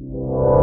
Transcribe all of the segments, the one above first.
you.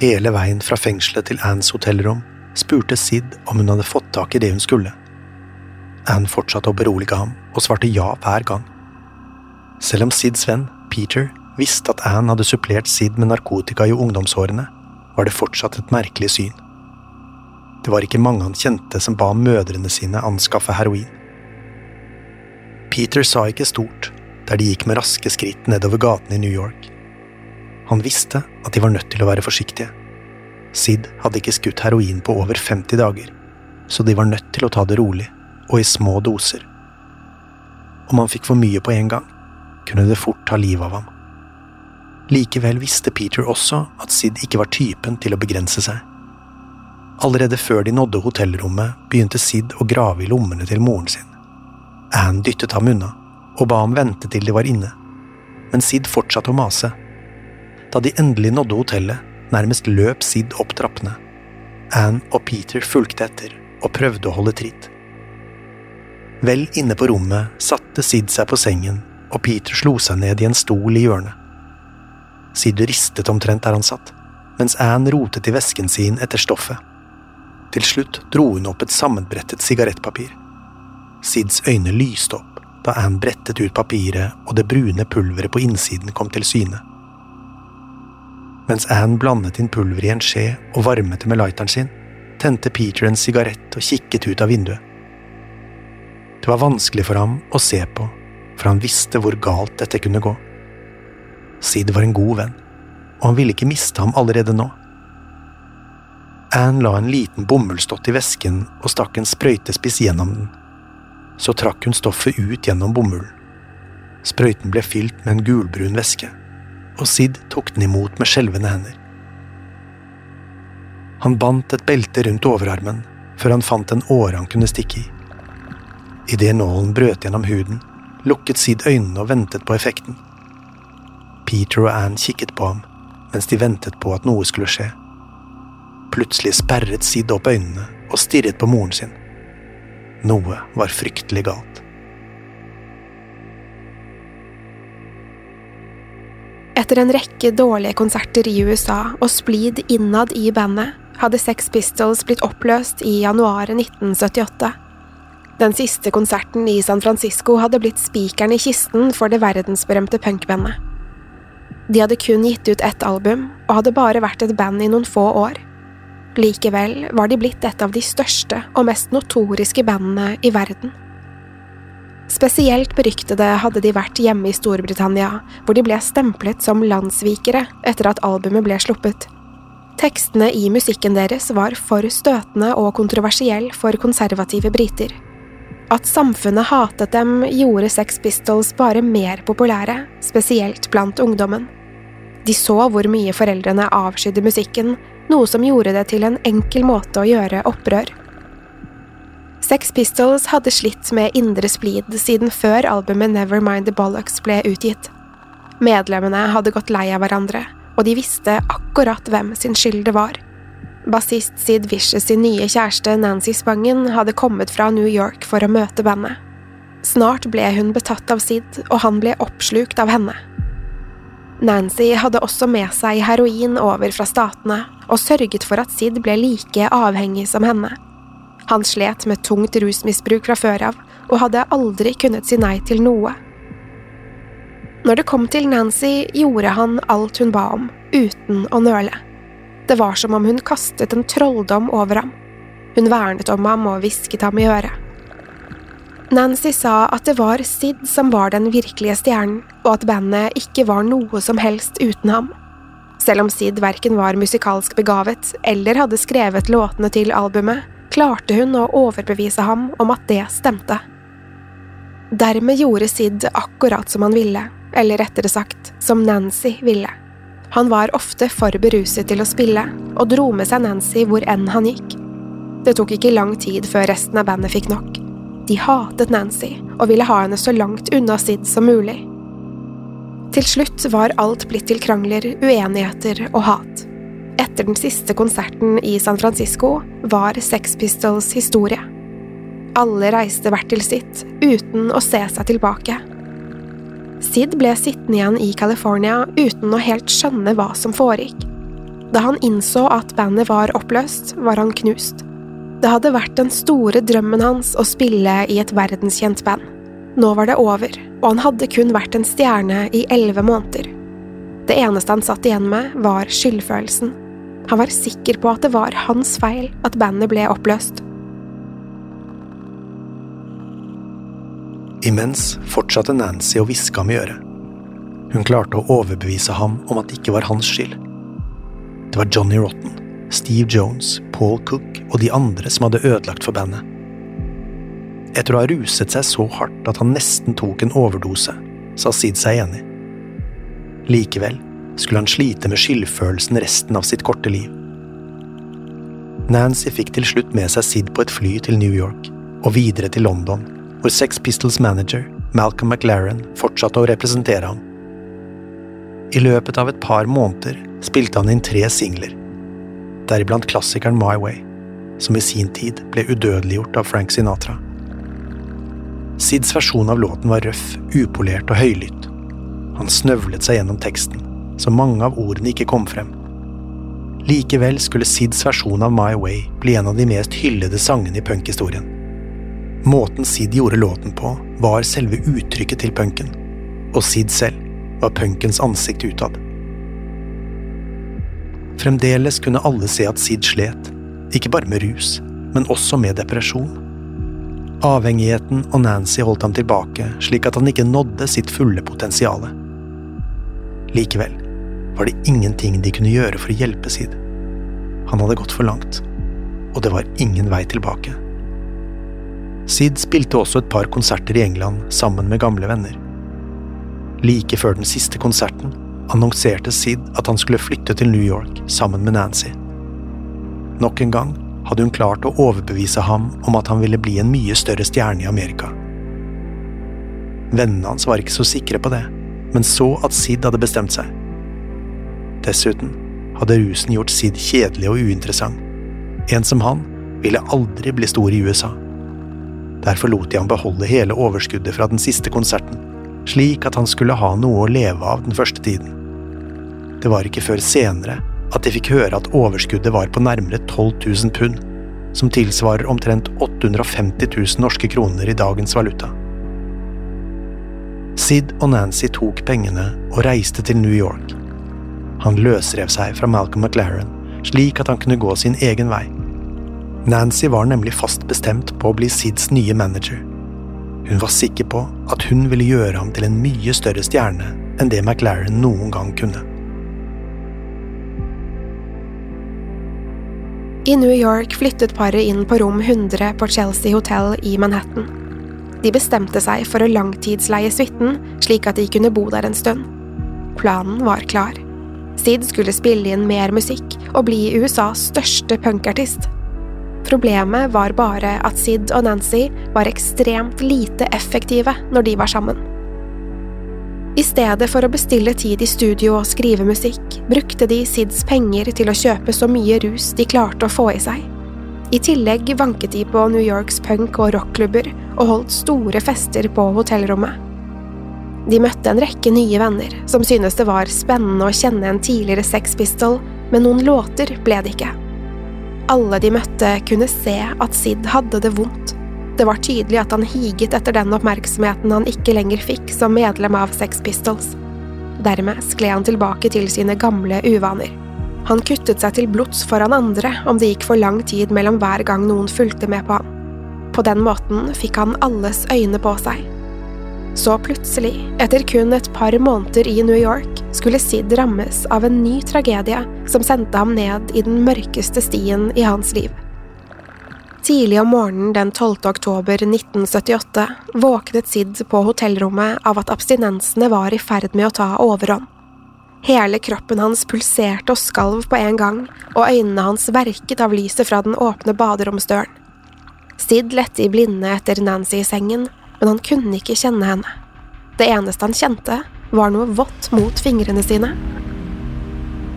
Hele veien fra fengselet til Anns hotellrom spurte Sid om hun hadde fått tak i det hun skulle. Ann fortsatte å berolige ham og svarte ja hver gang. Selv om Sids venn, Peter, visste at Ann hadde supplert Sid med narkotika i ungdomsårene, var det fortsatt et merkelig syn. Det var ikke mange han kjente som ba mødrene sine anskaffe heroin. Peter sa ikke stort der de gikk med raske skritt nedover gatene i New York. Han visste at de var nødt til å være forsiktige. Sid hadde ikke skutt heroin på over 50 dager, så de var nødt til å ta det rolig og i små doser. Om han fikk for mye på en gang, kunne det fort ta livet av ham. Likevel visste Peter også at Sid ikke var typen til å begrense seg. Allerede før de nådde hotellrommet, begynte Sid å grave i lommene til moren sin. Anne dyttet ham unna og ba ham vente til de var inne, men Sid fortsatte å mase. Da de endelig nådde hotellet, nærmest løp Sid opp trappene. Anne og Peter fulgte etter og prøvde å holde tritt. Vel inne på rommet satte Sid seg på sengen, og Peter slo seg ned i en stol i hjørnet. Sid ristet omtrent der han satt, mens Anne rotet i vesken sin etter stoffet. Til slutt dro hun opp et sammenbrettet sigarettpapir. Sids øyne lyste opp da Anne brettet ut papiret og det brune pulveret på innsiden kom til syne. Mens Anne blandet inn pulveret i en skje og varmet det med lighteren sin, tente Peter en sigarett og kikket ut av vinduet. Det var vanskelig for ham å se på, for han visste hvor galt dette kunne gå. Sid var en god venn, og han ville ikke miste ham allerede nå. Anne la en liten bomullsdott i vesken og stakk en sprøytespiss gjennom den. Så trakk hun stoffet ut gjennom bomullen. Sprøyten ble fylt med en gulbrun væske, og Sid tok den imot med skjelvende hender. Han bandt et belte rundt overarmen før han fant en åre han kunne stikke i. Idet nålen brøt gjennom huden, lukket Sid øynene og ventet på effekten. Peter og Anne kikket på ham mens de ventet på at noe skulle skje. Plutselig sperret Sid opp øynene og stirret på moren sin. Noe var fryktelig galt. Etter en rekke dårlige konserter i USA og splid innad i bandet, hadde Sex Pistols blitt oppløst i januar 1978. Den siste konserten i San Francisco hadde blitt spikeren i kisten for det verdensberømte punkbandet. De hadde kun gitt ut ett album, og hadde bare vært et band i noen få år. Likevel var de blitt et av de største og mest notoriske bandene i verden. Spesielt beryktede hadde de vært hjemme i Storbritannia, hvor de ble stemplet som landssvikere etter at albumet ble sluppet. Tekstene i musikken deres var for støtende og kontroversiell for konservative briter. At samfunnet hatet dem, gjorde Sex Pistols bare mer populære, spesielt blant ungdommen. De så hvor mye foreldrene avskydde musikken, noe som gjorde det til en enkel måte å gjøre opprør. Sex Pistols hadde slitt med indre splid siden før albumet Nevermind the Bollocks ble utgitt. Medlemmene hadde gått lei av hverandre, og de visste akkurat hvem sin skyld det var. Bassist Sid Vicious sin nye kjæreste Nancy Spangen hadde kommet fra New York for å møte bandet. Snart ble hun betatt av Sid, og han ble oppslukt av henne. Nancy hadde også med seg heroin over fra statene, og sørget for at Sid ble like avhengig som henne. Han slet med tungt rusmisbruk fra før av, og hadde aldri kunnet si nei til noe. Når det kom til Nancy, gjorde han alt hun ba om, uten å nøle. Det var som om hun kastet en trolldom over ham. Hun vernet om ham og hvisket ham i øret. Nancy sa at det var Sid som var den virkelige stjernen, og at bandet ikke var noe som helst uten ham. Selv om Sid verken var musikalsk begavet eller hadde skrevet låtene til albumet, klarte hun å overbevise ham om at det stemte. Dermed gjorde Sid akkurat som han ville, eller rettere sagt, som Nancy ville. Han var ofte for beruset til å spille, og dro med seg Nancy hvor enn han gikk. Det tok ikke lang tid før resten av bandet fikk nok. De hatet Nancy og ville ha henne så langt unna Sid som mulig. Til slutt var alt blitt til krangler, uenigheter og hat. Etter den siste konserten i San Francisco var Sex Pistols historie. Alle reiste hvert til sitt, uten å se seg tilbake. Sid ble sittende igjen i California uten å helt skjønne hva som foregikk. Da han innså at bandet var oppløst, var han knust. Det hadde vært den store drømmen hans å spille i et verdenskjent band. Nå var det over, og han hadde kun vært en stjerne i elleve måneder. Det eneste han satt igjen med, var skyldfølelsen. Han var sikker på at det var hans feil at bandet ble oppløst. Imens fortsatte Nancy å hviske ham i øret. Hun klarte å overbevise ham om at det ikke var hans skyld. Det var Johnny Rotten, Steve Jones, Paul Cook og de andre som hadde ødelagt for bandet. Etter å ha ruset seg så hardt at han nesten tok en overdose, sa Sid seg enig. Likevel skulle han slite med skyldfølelsen resten av sitt korte liv. Nancy fikk til slutt med seg Sid på et fly til New York og videre til London, hvor Sex Pistols manager, Malcolm McLaren, fortsatte å representere ham. I løpet av et par måneder spilte han inn tre singler, deriblant klassikeren My Way, som i sin tid ble udødeliggjort av Frank Sinatra. Sids versjon av låten var røff, upolert og høylytt. Han snøvlet seg gjennom teksten, så mange av ordene ikke kom frem. Likevel skulle Sids versjon av My Way bli en av de mest hyllede sangene i punkhistorien. Måten Sid gjorde låten på, var selve uttrykket til punken, og Sid selv var punkens ansikt utad. Fremdeles kunne alle se at Sid slet, ikke bare med rus, men også med depresjon. Avhengigheten og Nancy holdt ham tilbake, slik at han ikke nådde sitt fulle potensial. Likevel var det ingenting de kunne gjøre for å hjelpe Sid. Han hadde gått for langt, og det var ingen vei tilbake. Sid spilte også et par konserter i England sammen med gamle venner. Like før den siste konserten annonserte Sid at han skulle flytte til New York sammen med Nancy. Nok en gang hadde hun klart å overbevise ham om at han ville bli en mye større stjerne i Amerika. Vennene hans var ikke så sikre på det, men så at Sid hadde bestemt seg. Dessuten hadde rusen gjort Sid kjedelig og uinteressant. En som han ville aldri bli stor i USA. Derfor lot de ham beholde hele overskuddet fra den siste konserten, slik at han skulle ha noe å leve av den første tiden. Det var ikke før senere at de fikk høre at overskuddet var på nærmere 12 000 pund, som tilsvarer omtrent 850 000 norske kroner i dagens valuta. Sid og Nancy tok pengene og reiste til New York. Han løsrev seg fra Malcolm McLaren, slik at han kunne gå sin egen vei. Nancy var nemlig fast bestemt på å bli Sids nye manager. Hun var sikker på at hun ville gjøre ham til en mye større stjerne enn det McLaren noen gang kunne. I New York flyttet paret inn på rom 100 på Chelsea Hotel i Manhattan. De bestemte seg for å langtidsleie suiten, slik at de kunne bo der en stund. Planen var klar. Sid skulle spille inn mer musikk og bli USAs største punkartist. Problemet var bare at Sid og Nancy var ekstremt lite effektive når de var sammen. I stedet for å bestille tid i studio og skrive musikk, brukte de Sids penger til å kjøpe så mye rus de klarte å få i seg. I tillegg vanket de på New Yorks punk- og rockklubber og holdt store fester på hotellrommet. De møtte en rekke nye venner som synes det var spennende å kjenne en tidligere Sex Pistol, men noen låter ble det ikke. Alle de møtte kunne se at Sid hadde det vondt det var tydelig at han higet etter den oppmerksomheten han ikke lenger fikk som medlem av Sex Pistols. Dermed skled han tilbake til sine gamle uvaner. Han kuttet seg til blods foran andre om det gikk for lang tid mellom hver gang noen fulgte med på han. På den måten fikk han alles øyne på seg. Så plutselig, etter kun et par måneder i New York, skulle Sid rammes av en ny tragedie som sendte ham ned i den mørkeste stien i hans liv. Tidlig om morgenen den 12. oktober 1978 våknet Sid på hotellrommet av at abstinensene var i ferd med å ta overhånd. Hele kroppen hans pulserte og skalv på en gang, og øynene hans verket av lyset fra den åpne baderomsdøren. Sid lette i blinde etter Nancy i sengen, men han kunne ikke kjenne henne. Det eneste han kjente, var noe vått mot fingrene sine.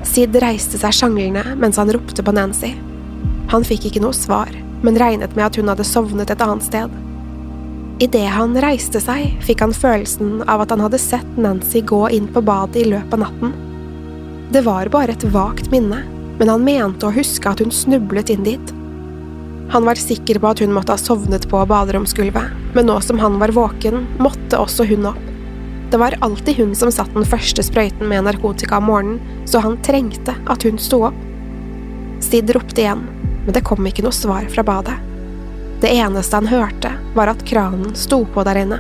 Sid reiste seg sjanglende mens han ropte på Nancy. Han fikk ikke noe svar, men regnet med at hun hadde sovnet et annet sted. Idet han reiste seg, fikk han følelsen av at han hadde sett Nancy gå inn på badet i løpet av natten. Det var bare et vagt minne, men han mente å huske at hun snublet inn dit. Han var sikker på at hun måtte ha sovnet på baderomsgulvet, men nå som han var våken, måtte også hun opp. Det var alltid hun som satt den første sprøyten med narkotika om morgenen, så han trengte at hun sto opp. Sid ropte igjen, men det kom ikke noe svar fra badet. Det eneste han hørte, var at kranen sto på der inne.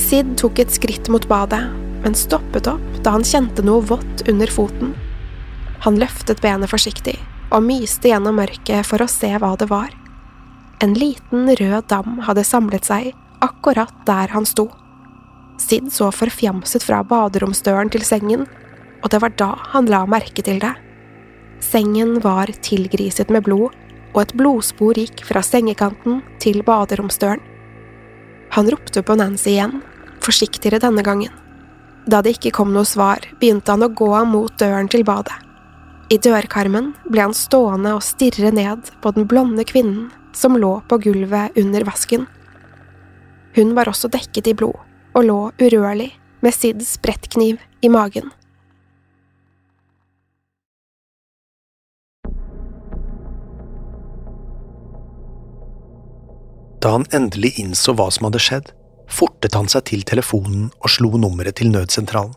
Sid tok et skritt mot badet, men stoppet opp da han kjente noe vått under foten. Han løftet benet forsiktig og myste gjennom mørket for å se hva det var. En liten rød dam hadde samlet seg akkurat der han sto. Sid så forfjamset fra baderomsdøren til sengen, og det var da han la merke til det. Sengen var tilgriset med blod, og et blodspor gikk fra sengekanten til baderomsdøren. Han ropte på Nancy igjen, forsiktigere denne gangen. Da det ikke kom noe svar, begynte han å gå mot døren til badet. I dørkarmen ble han stående og stirre ned på den blonde kvinnen som lå på gulvet under vasken. Hun var også dekket i blod og lå urørlig med Sids brettkniv i magen. Da han endelig innså hva som hadde skjedd, fortet han seg til telefonen og slo nummeret til nødsentralen.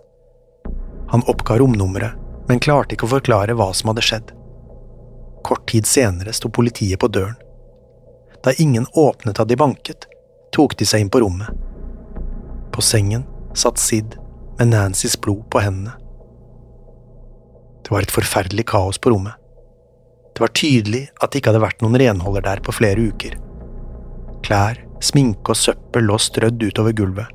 Han oppga romnummeret, men klarte ikke å forklare hva som hadde skjedd. Kort tid senere sto politiet på døren. Da ingen åpnet da de banket, tok de seg inn på rommet. På sengen satt Sid med Nancys blod på hendene. Det var et forferdelig kaos på rommet. Det var tydelig at det ikke hadde vært noen renholder der på flere uker. Klær, sminke og søppel lå strødd utover gulvet.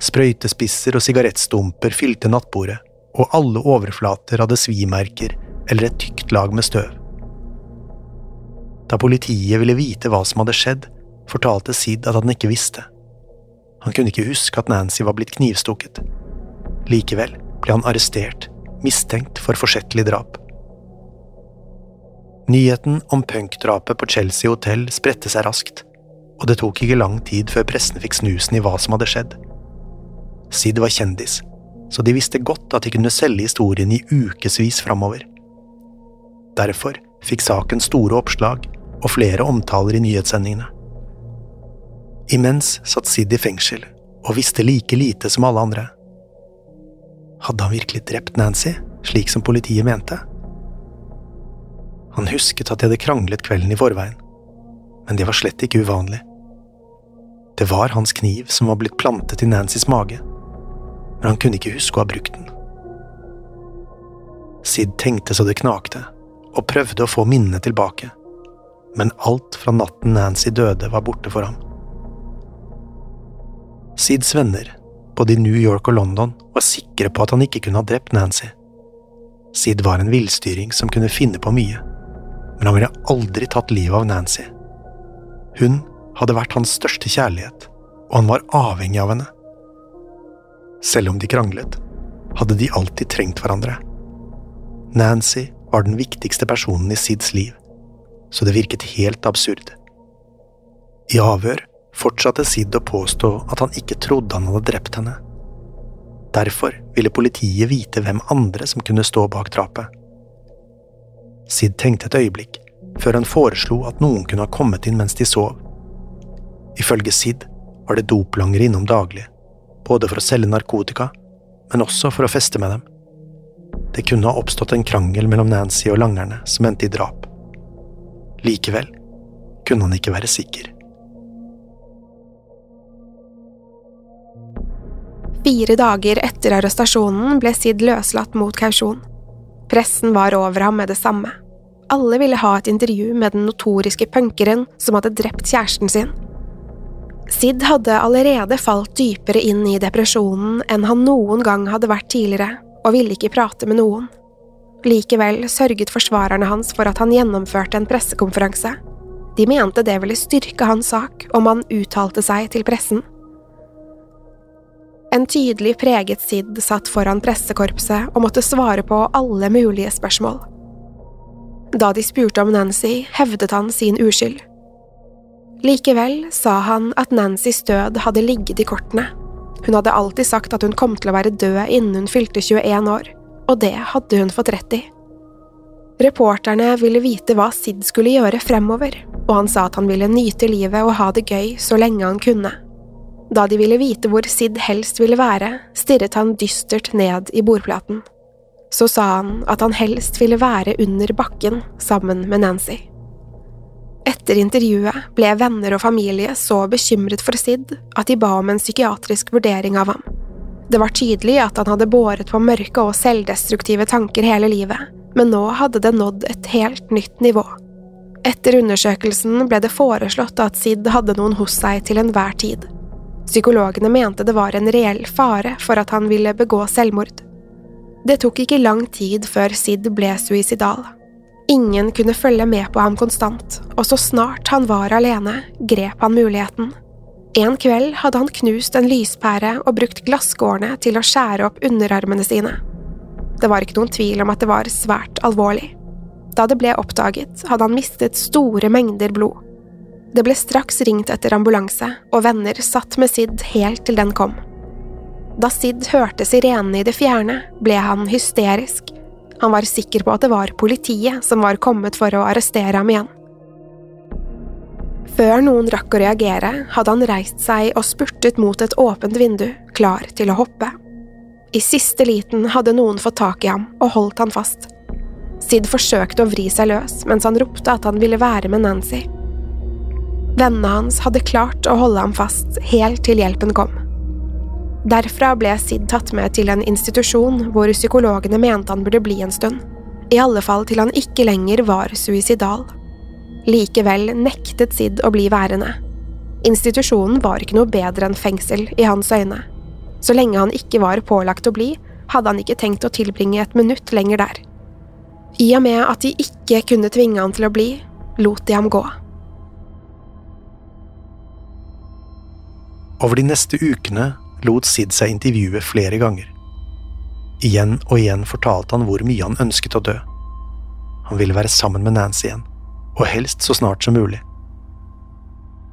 Sprøytespisser og sigarettstumper fylte nattbordet, og alle overflater hadde svimerker eller et tykt lag med støv. Da politiet ville vite hva som hadde skjedd, fortalte Sid at han ikke visste. Han kunne ikke huske at Nancy var blitt knivstukket. Likevel ble han arrestert, mistenkt for forsettlig drap. Nyheten om punkdrapet på Chelsea hotell spredte seg raskt og det tok ikke lang tid før pressen fikk snusen i hva som hadde skjedd. Sid var kjendis, så de visste godt at de kunne selge historien i ukevis framover. Derfor fikk saken store oppslag og flere omtaler i nyhetssendingene. Imens satt Sid i fengsel og visste like lite som alle andre. Hadde han virkelig drept Nancy, slik som politiet mente? Han husket at de hadde kranglet kvelden i forveien, men det var slett ikke uvanlig. Det var hans kniv som var blitt plantet i Nancys mage, men han kunne ikke huske å ha brukt den. Sid tenkte så det knakte, og prøvde å få minnene tilbake, men alt fra natten Nancy døde, var borte for ham. Sids venner, både i New York og London, var sikre på at han ikke kunne ha drept Nancy. Sid var en villstyring som kunne finne på mye, men han ville aldri tatt livet av Nancy. Hun hadde vært hans største kjærlighet, og han var avhengig av henne. Selv om de kranglet, hadde de alltid trengt hverandre. Nancy var den viktigste personen i Sids liv, så det virket helt absurd. I avhør fortsatte Sid å påstå at han ikke trodde han hadde drept henne. Derfor ville politiet vite hvem andre som kunne stå bak drapet. Sid tenkte et øyeblikk, før han foreslo at noen kunne ha kommet inn mens de sov Ifølge Sid var det doplangere innom daglig, både for å selge narkotika, men også for å feste med dem. Det kunne ha oppstått en krangel mellom Nancy og langerne som endte i drap. Likevel kunne han ikke være sikker. Fire dager etter arrestasjonen ble Sid løslatt mot kausjon. Pressen var over ham med det samme. Alle ville ha et intervju med den notoriske punkeren som hadde drept kjæresten sin. Sid hadde allerede falt dypere inn i depresjonen enn han noen gang hadde vært tidligere, og ville ikke prate med noen. Likevel sørget forsvarerne hans for at han gjennomførte en pressekonferanse. De mente det ville styrke hans sak om han uttalte seg til pressen. En tydelig preget Sid satt foran pressekorpset og måtte svare på alle mulige spørsmål. Da de spurte om Nancy, hevdet han sin uskyld. Likevel sa han at Nancys død hadde ligget i kortene. Hun hadde alltid sagt at hun kom til å være død innen hun fylte 21 år, og det hadde hun fått rett i. Reporterne ville vite hva Sid skulle gjøre fremover, og han sa at han ville nyte livet og ha det gøy så lenge han kunne. Da de ville vite hvor Sid helst ville være, stirret han dystert ned i bordplaten. Så sa han at han helst ville være under bakken sammen med Nancy. Etter intervjuet ble venner og familie så bekymret for Sid at de ba om en psykiatrisk vurdering av ham. Det var tydelig at han hadde båret på mørke og selvdestruktive tanker hele livet, men nå hadde det nådd et helt nytt nivå. Etter undersøkelsen ble det foreslått at Sid hadde noen hos seg til enhver tid. Psykologene mente det var en reell fare for at han ville begå selvmord. Det tok ikke lang tid før Sid ble suicidal. Ingen kunne følge med på ham konstant, og så snart han var alene, grep han muligheten. En kveld hadde han knust en lyspære og brukt glasskårene til å skjære opp underarmene sine. Det var ikke noen tvil om at det var svært alvorlig. Da det ble oppdaget, hadde han mistet store mengder blod. Det ble straks ringt etter ambulanse, og venner satt med Sid helt til den kom. Da Sid hørte sirenene i det fjerne, ble han hysterisk han var sikker på at det var politiet som var kommet for å arrestere ham igjen. Før noen rakk å reagere, hadde han reist seg og spurtet mot et åpent vindu, klar til å hoppe. I siste liten hadde noen fått tak i ham og holdt han fast. Sid forsøkte å vri seg løs mens han ropte at han ville være med Nancy. Vennene hans hadde klart å holde ham fast helt til hjelpen kom. Derfra ble Sid tatt med til en institusjon hvor psykologene mente han burde bli en stund, i alle fall til han ikke lenger var suicidal. Likevel nektet Sid å bli værende. Institusjonen var ikke noe bedre enn fengsel i hans øyne. Så lenge han ikke var pålagt å bli, hadde han ikke tenkt å tilbringe et minutt lenger der. I og med at de ikke kunne tvinge han til å bli, lot de ham gå. Over de neste ukene lot Sid seg intervjue flere ganger. Igjen og igjen fortalte han hvor mye han ønsket å dø. Han ville være sammen med Nancy igjen, og helst så snart som mulig.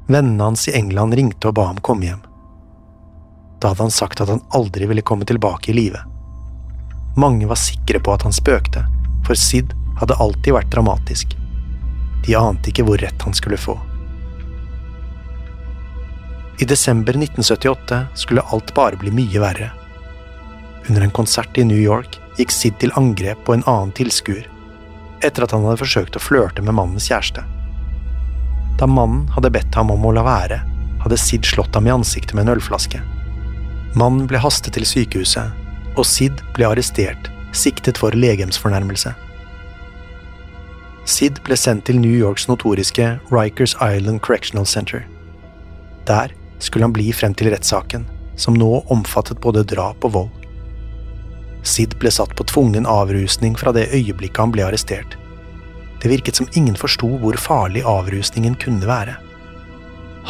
Vennene hans i England ringte og ba ham komme hjem. Da hadde han sagt at han aldri ville komme tilbake i live. Mange var sikre på at han spøkte, for Sid hadde alltid vært dramatisk. De ante ikke hvor rett han skulle få. I desember 1978 skulle alt bare bli mye verre. Under en konsert i New York gikk Sid til angrep på en annen tilskuer, etter at han hadde forsøkt å flørte med mannens kjæreste. Da mannen hadde bedt ham om å la være, hadde Sid slått ham i ansiktet med en ølflaske. Mannen ble hastet til sykehuset, og Sid ble arrestert, siktet for legemsfornærmelse. Sid ble sendt til New Yorks notoriske Rikers Island Correctional Center. Der skulle han bli frem til rettssaken, som nå omfattet både drap og vold. Sid ble satt på tvungen avrusning fra det øyeblikket han ble arrestert. Det virket som ingen forsto hvor farlig avrusningen kunne være.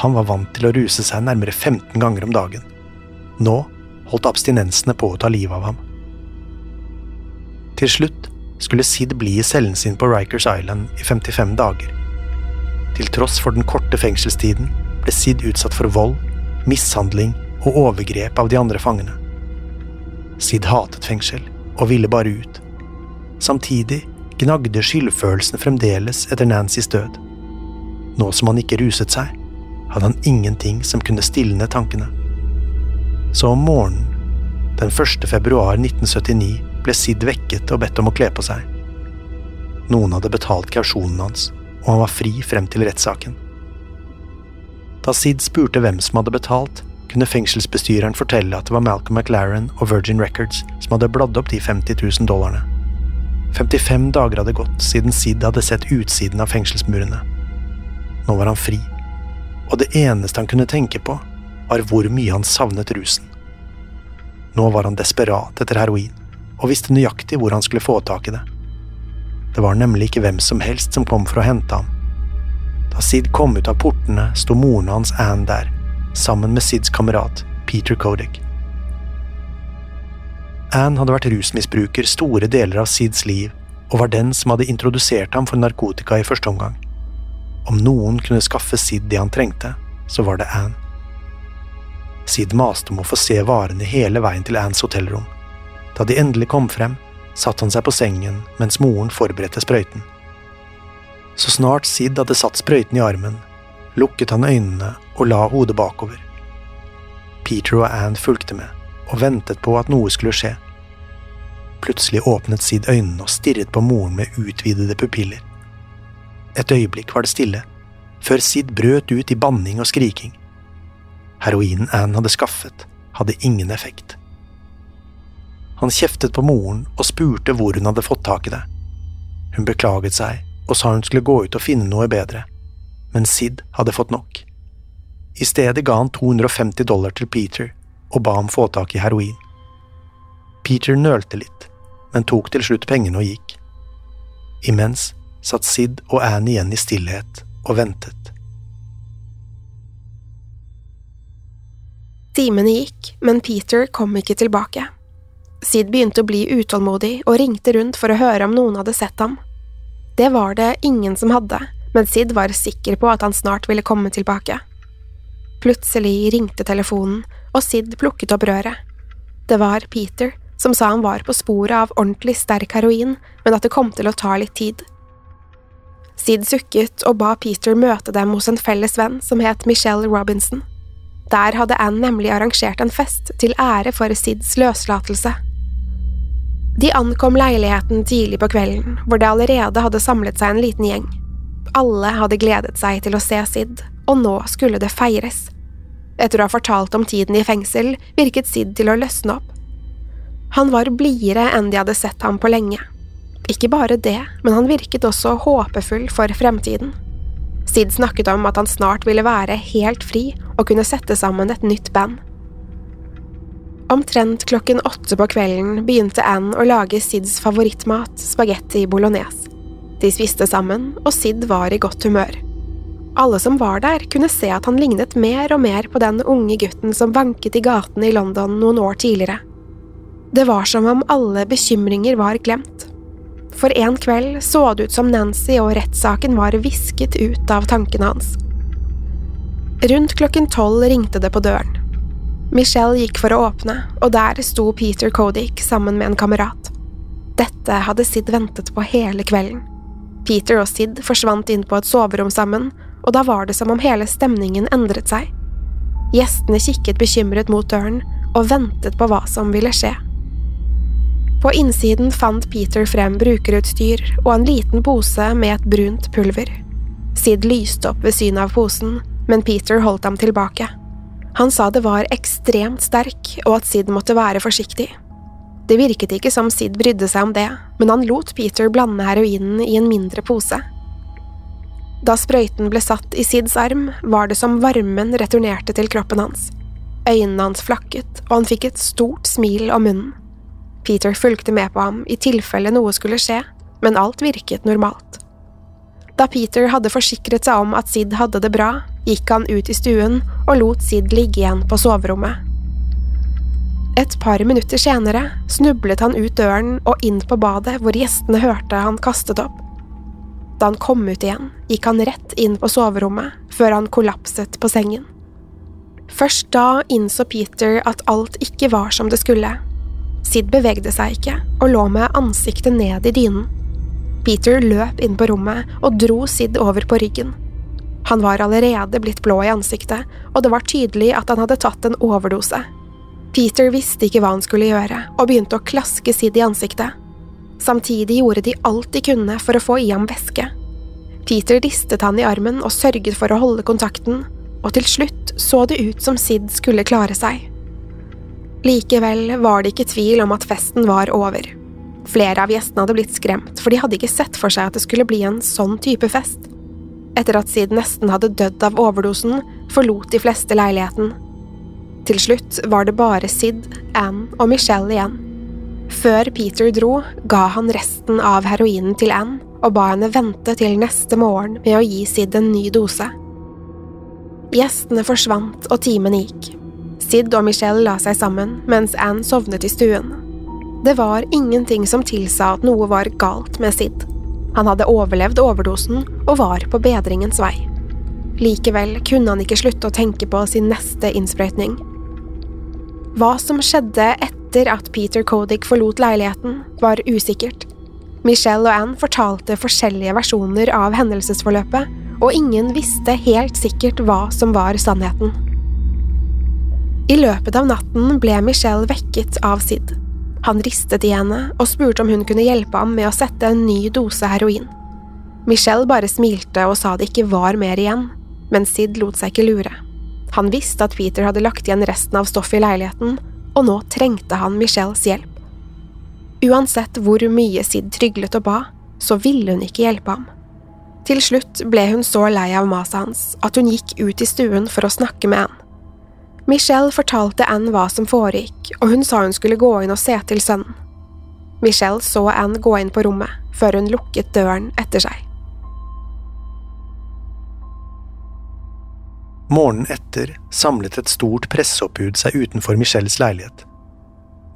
Han var vant til å ruse seg nærmere 15 ganger om dagen. Nå holdt abstinensene på å ta livet av ham. Til slutt skulle Sid bli i cellen sin på Rikers Island i 55 dager. Til tross for den korte fengselstiden ble Sid utsatt for vold, mishandling og overgrep av de andre fangene. Sid hatet fengsel og ville bare ut. Samtidig gnagde skyldfølelsen fremdeles etter Nancys død. Nå som han ikke ruset seg, hadde han ingenting som kunne stilne tankene. Så om morgenen, den 1. februar 1979, ble Sid vekket og bedt om å kle på seg. Noen hadde betalt kausjonen hans, og han var fri frem til rettssaken. Da Sid spurte hvem som hadde betalt, kunne fengselsbestyreren fortelle at det var Malcolm McLaren og Virgin Records som hadde bladd opp de 50 000 dollarene. 55 dager hadde gått siden Sid hadde sett utsiden av fengselsmurene. Nå var han fri, og det eneste han kunne tenke på, var hvor mye han savnet rusen. Nå var han desperat etter heroin, og visste nøyaktig hvor han skulle få tak i det. Det var nemlig ikke hvem som helst som kom for å hente ham. Da Sid kom ut av portene, sto moren hans Anne der, sammen med Sids kamerat Peter Kodik. Anne hadde vært rusmisbruker store deler av Sids liv, og var den som hadde introdusert ham for narkotika i første omgang. Om noen kunne skaffe Sid det han trengte, så var det Anne. Sid maste om å få se varene hele veien til Annes hotellrom. Da de endelig kom frem, satte han seg på sengen mens moren forberedte sprøyten. Så snart Sid hadde satt sprøyten i armen, lukket han øynene og la hodet bakover. Peter og Anne fulgte med og ventet på at noe skulle skje. Plutselig åpnet Sid øynene og stirret på moren med utvidede pupiller. Et øyeblikk var det stille, før Sid brøt ut i banning og skriking. Heroinen Anne hadde skaffet, hadde ingen effekt. Han kjeftet på moren og spurte hvor hun hadde fått tak i det. Hun beklaget seg og sa hun skulle gå ut og finne noe bedre, men Sid hadde fått nok. I stedet ga han 250 dollar til Peter og ba ham få tak i heroin. Peter nølte litt, men tok til slutt pengene og gikk. Imens satt Sid og Anne igjen i stillhet og ventet. Timene gikk, men Peter kom ikke tilbake. Sid begynte å bli utålmodig og ringte rundt for å høre om noen hadde sett ham. Det var det ingen som hadde, men Sid var sikker på at han snart ville komme tilbake. Plutselig ringte telefonen, og Sid plukket opp røret. Det var Peter, som sa han var på sporet av ordentlig sterk heroin, men at det kom til å ta litt tid. Sid sukket og ba Peter møte dem hos en felles venn som het Michelle Robinson. Der hadde Anne nemlig arrangert en fest til ære for Sids løslatelse. De ankom leiligheten tidlig på kvelden, hvor det allerede hadde samlet seg en liten gjeng. Alle hadde gledet seg til å se Sid, og nå skulle det feires. Etter å ha fortalt om tiden i fengsel, virket Sid til å løsne opp. Han var blidere enn de hadde sett ham på lenge. Ikke bare det, men han virket også håpefull for fremtiden. Sid snakket om at han snart ville være helt fri og kunne sette sammen et nytt band. Omtrent klokken åtte på kvelden begynte Anne å lage Sids favorittmat, spagetti bolognese. De spiste sammen, og Sid var i godt humør. Alle som var der, kunne se at han lignet mer og mer på den unge gutten som vanket i gatene i London noen år tidligere. Det var som om alle bekymringer var glemt. For en kveld så det ut som Nancy og rettssaken var visket ut av tankene hans. Rundt klokken tolv ringte det på døren. Michelle gikk for å åpne, og der sto Peter Kodik sammen med en kamerat. Dette hadde Sid ventet på hele kvelden. Peter og Sid forsvant inn på et soverom sammen, og da var det som om hele stemningen endret seg. Gjestene kikket bekymret mot døren og ventet på hva som ville skje. På innsiden fant Peter frem brukerutstyr og en liten pose med et brunt pulver. Sid lyste opp ved synet av posen, men Peter holdt ham tilbake. Han sa det var ekstremt sterk, og at Sid måtte være forsiktig. Det virket ikke som Sid brydde seg om det, men han lot Peter blande heroinen i en mindre pose. Da sprøyten ble satt i Sids arm, var det som varmen returnerte til kroppen hans. Øynene hans flakket, og han fikk et stort smil om munnen. Peter fulgte med på ham i tilfelle noe skulle skje, men alt virket normalt. Da Peter hadde forsikret seg om at Sid hadde det bra, gikk han ut i stuen og lot Sid ligge igjen på soverommet. Et par minutter senere snublet han ut døren og inn på badet hvor gjestene hørte han kastet opp. Da han kom ut igjen, gikk han rett inn på soverommet før han kollapset på sengen. Først da innså Peter at alt ikke var som det skulle. Sid bevegde seg ikke og lå med ansiktet ned i dynen. Peter løp inn på rommet og dro Sid over på ryggen. Han var allerede blitt blå i ansiktet, og det var tydelig at han hadde tatt en overdose. Peter visste ikke hva han skulle gjøre, og begynte å klaske Sid i ansiktet. Samtidig gjorde de alt de kunne for å få i ham væske. Peter ristet han i armen og sørget for å holde kontakten, og til slutt så det ut som Sid skulle klare seg. Likevel var det ikke tvil om at festen var over. Flere av gjestene hadde blitt skremt, for de hadde ikke sett for seg at det skulle bli en sånn type fest. Etter at Sid nesten hadde dødd av overdosen, forlot de fleste leiligheten. Til slutt var det bare Sid, Anne og Michelle igjen. Før Peter dro, ga han resten av heroinen til Anne og ba henne vente til neste morgen med å gi Sid en ny dose. Gjestene forsvant og timen gikk. Sid og Michelle la seg sammen mens Anne sovnet i stuen. Det var ingenting som tilsa at noe var galt med Sid. Han hadde overlevd overdosen og var på bedringens vei. Likevel kunne han ikke slutte å tenke på sin neste innsprøytning. Hva som skjedde etter at Peter Kodik forlot leiligheten, var usikkert. Michelle og Anne fortalte forskjellige versjoner av hendelsesforløpet, og ingen visste helt sikkert hva som var sannheten. I løpet av natten ble Michelle vekket av Sid. Han ristet i henne og spurte om hun kunne hjelpe ham med å sette en ny dose heroin. Michelle bare smilte og sa det ikke var mer igjen, men Sid lot seg ikke lure. Han visste at Peter hadde lagt igjen resten av stoffet i leiligheten, og nå trengte han Michelles hjelp. Uansett hvor mye Sid tryglet og ba, så ville hun ikke hjelpe ham. Til slutt ble hun så lei av maset hans at hun gikk ut i stuen for å snakke med Anne. Michelle fortalte Anne hva som foregikk, og hun sa hun skulle gå inn og se til sønnen. Michelle så Anne gå inn på rommet, før hun lukket døren etter seg. Morgenen etter samlet et stort presseoppbud seg utenfor Michelles leilighet.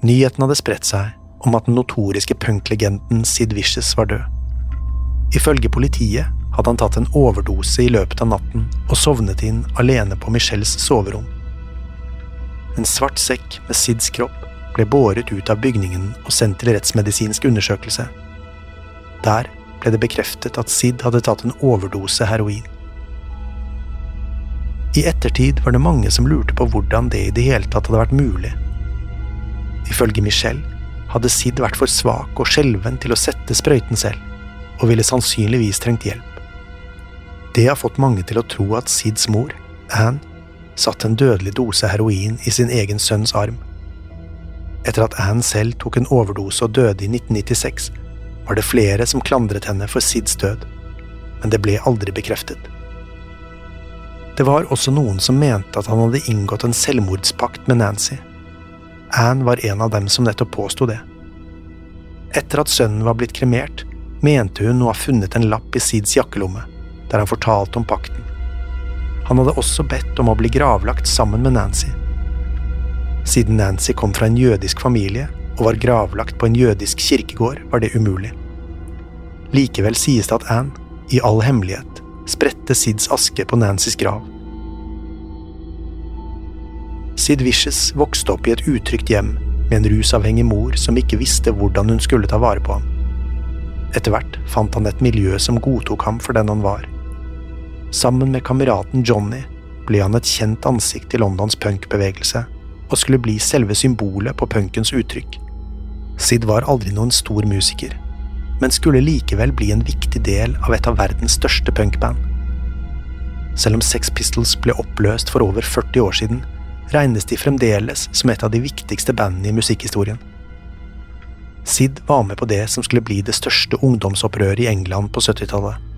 Nyheten hadde spredt seg om at den notoriske punklegenden Sid Vicious var død. Ifølge politiet hadde han tatt en overdose i løpet av natten og sovnet inn alene på Michelles soverom. En svart sekk med Sids kropp ble båret ut av bygningen og sendt til rettsmedisinsk undersøkelse. Der ble det bekreftet at Sid hadde tatt en overdose heroin. I ettertid var det mange som lurte på hvordan det i det hele tatt hadde vært mulig. Ifølge Michelle hadde Sid vært for svak og skjelven til å sette sprøyten selv, og ville sannsynligvis trengt hjelp. Det har fått mange til å tro at Sids mor, Anne, satte en dødelig dose heroin i sin egen sønns arm. Etter at Anne selv tok en overdose og døde i 1996, var det flere som klandret henne for Sids død, men det ble aldri bekreftet. Det var også noen som mente at han hadde inngått en selvmordspakt med Nancy. Anne var en av dem som nettopp påsto det. Etter at sønnen var blitt kremert, mente hun å ha funnet en lapp i Sids jakkelomme, der han fortalte om pakten. Han hadde også bedt om å bli gravlagt sammen med Nancy. Siden Nancy kom fra en jødisk familie og var gravlagt på en jødisk kirkegård, var det umulig. Likevel sies det at Anne, i all hemmelighet, spredte Sids aske på Nancys grav. Sid Vicious vokste opp i et utrygt hjem med en rusavhengig mor som ikke visste hvordan hun skulle ta vare på ham. Etter hvert fant han et miljø som godtok ham for den han var. Sammen med kameraten Johnny ble han et kjent ansikt i Londons punkbevegelse, og skulle bli selve symbolet på punkens uttrykk. Sid var aldri noen stor musiker, men skulle likevel bli en viktig del av et av verdens største punkband. Selv om Sex Pistols ble oppløst for over 40 år siden, regnes de fremdeles som et av de viktigste bandene i musikkhistorien. Sid var med på det som skulle bli det største ungdomsopprøret i England på 70-tallet.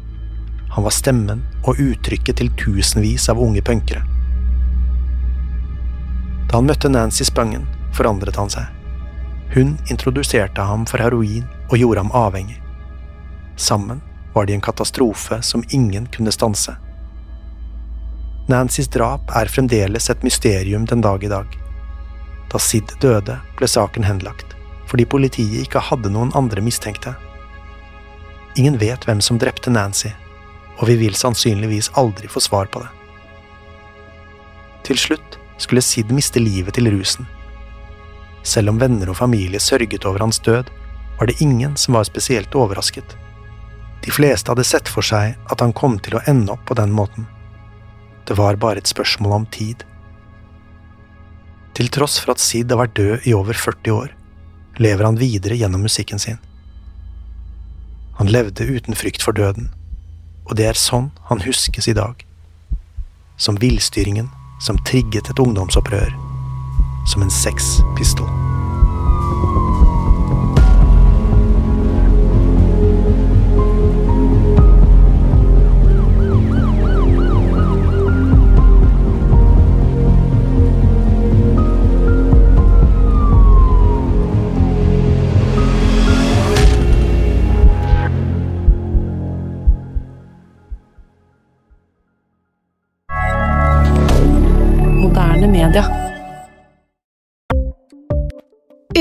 Han var stemmen og uttrykket til tusenvis av unge punkere. Da han møtte Nancy Spangen, forandret han seg. Hun introduserte ham for heroin og gjorde ham avhengig. Sammen var de en katastrofe som ingen kunne stanse. Nancys drap er fremdeles et mysterium den dag i dag. Da Sid døde, ble saken henlagt fordi politiet ikke hadde noen andre mistenkte. Ingen vet hvem som drepte Nancy, og vi vil sannsynligvis aldri få svar på det. Til slutt skulle Sid miste livet til rusen. Selv om venner og familie sørget over hans død, var det ingen som var spesielt overrasket. De fleste hadde sett for seg at han kom til å ende opp på den måten. Det var bare et spørsmål om tid. Til tross for at Sid har vært død i over 40 år, lever han videre gjennom musikken sin. Han levde uten frykt for døden, og det er sånn han huskes i dag. Som villstyringen som trigget et ungdomsopprør. Som en sexpistol.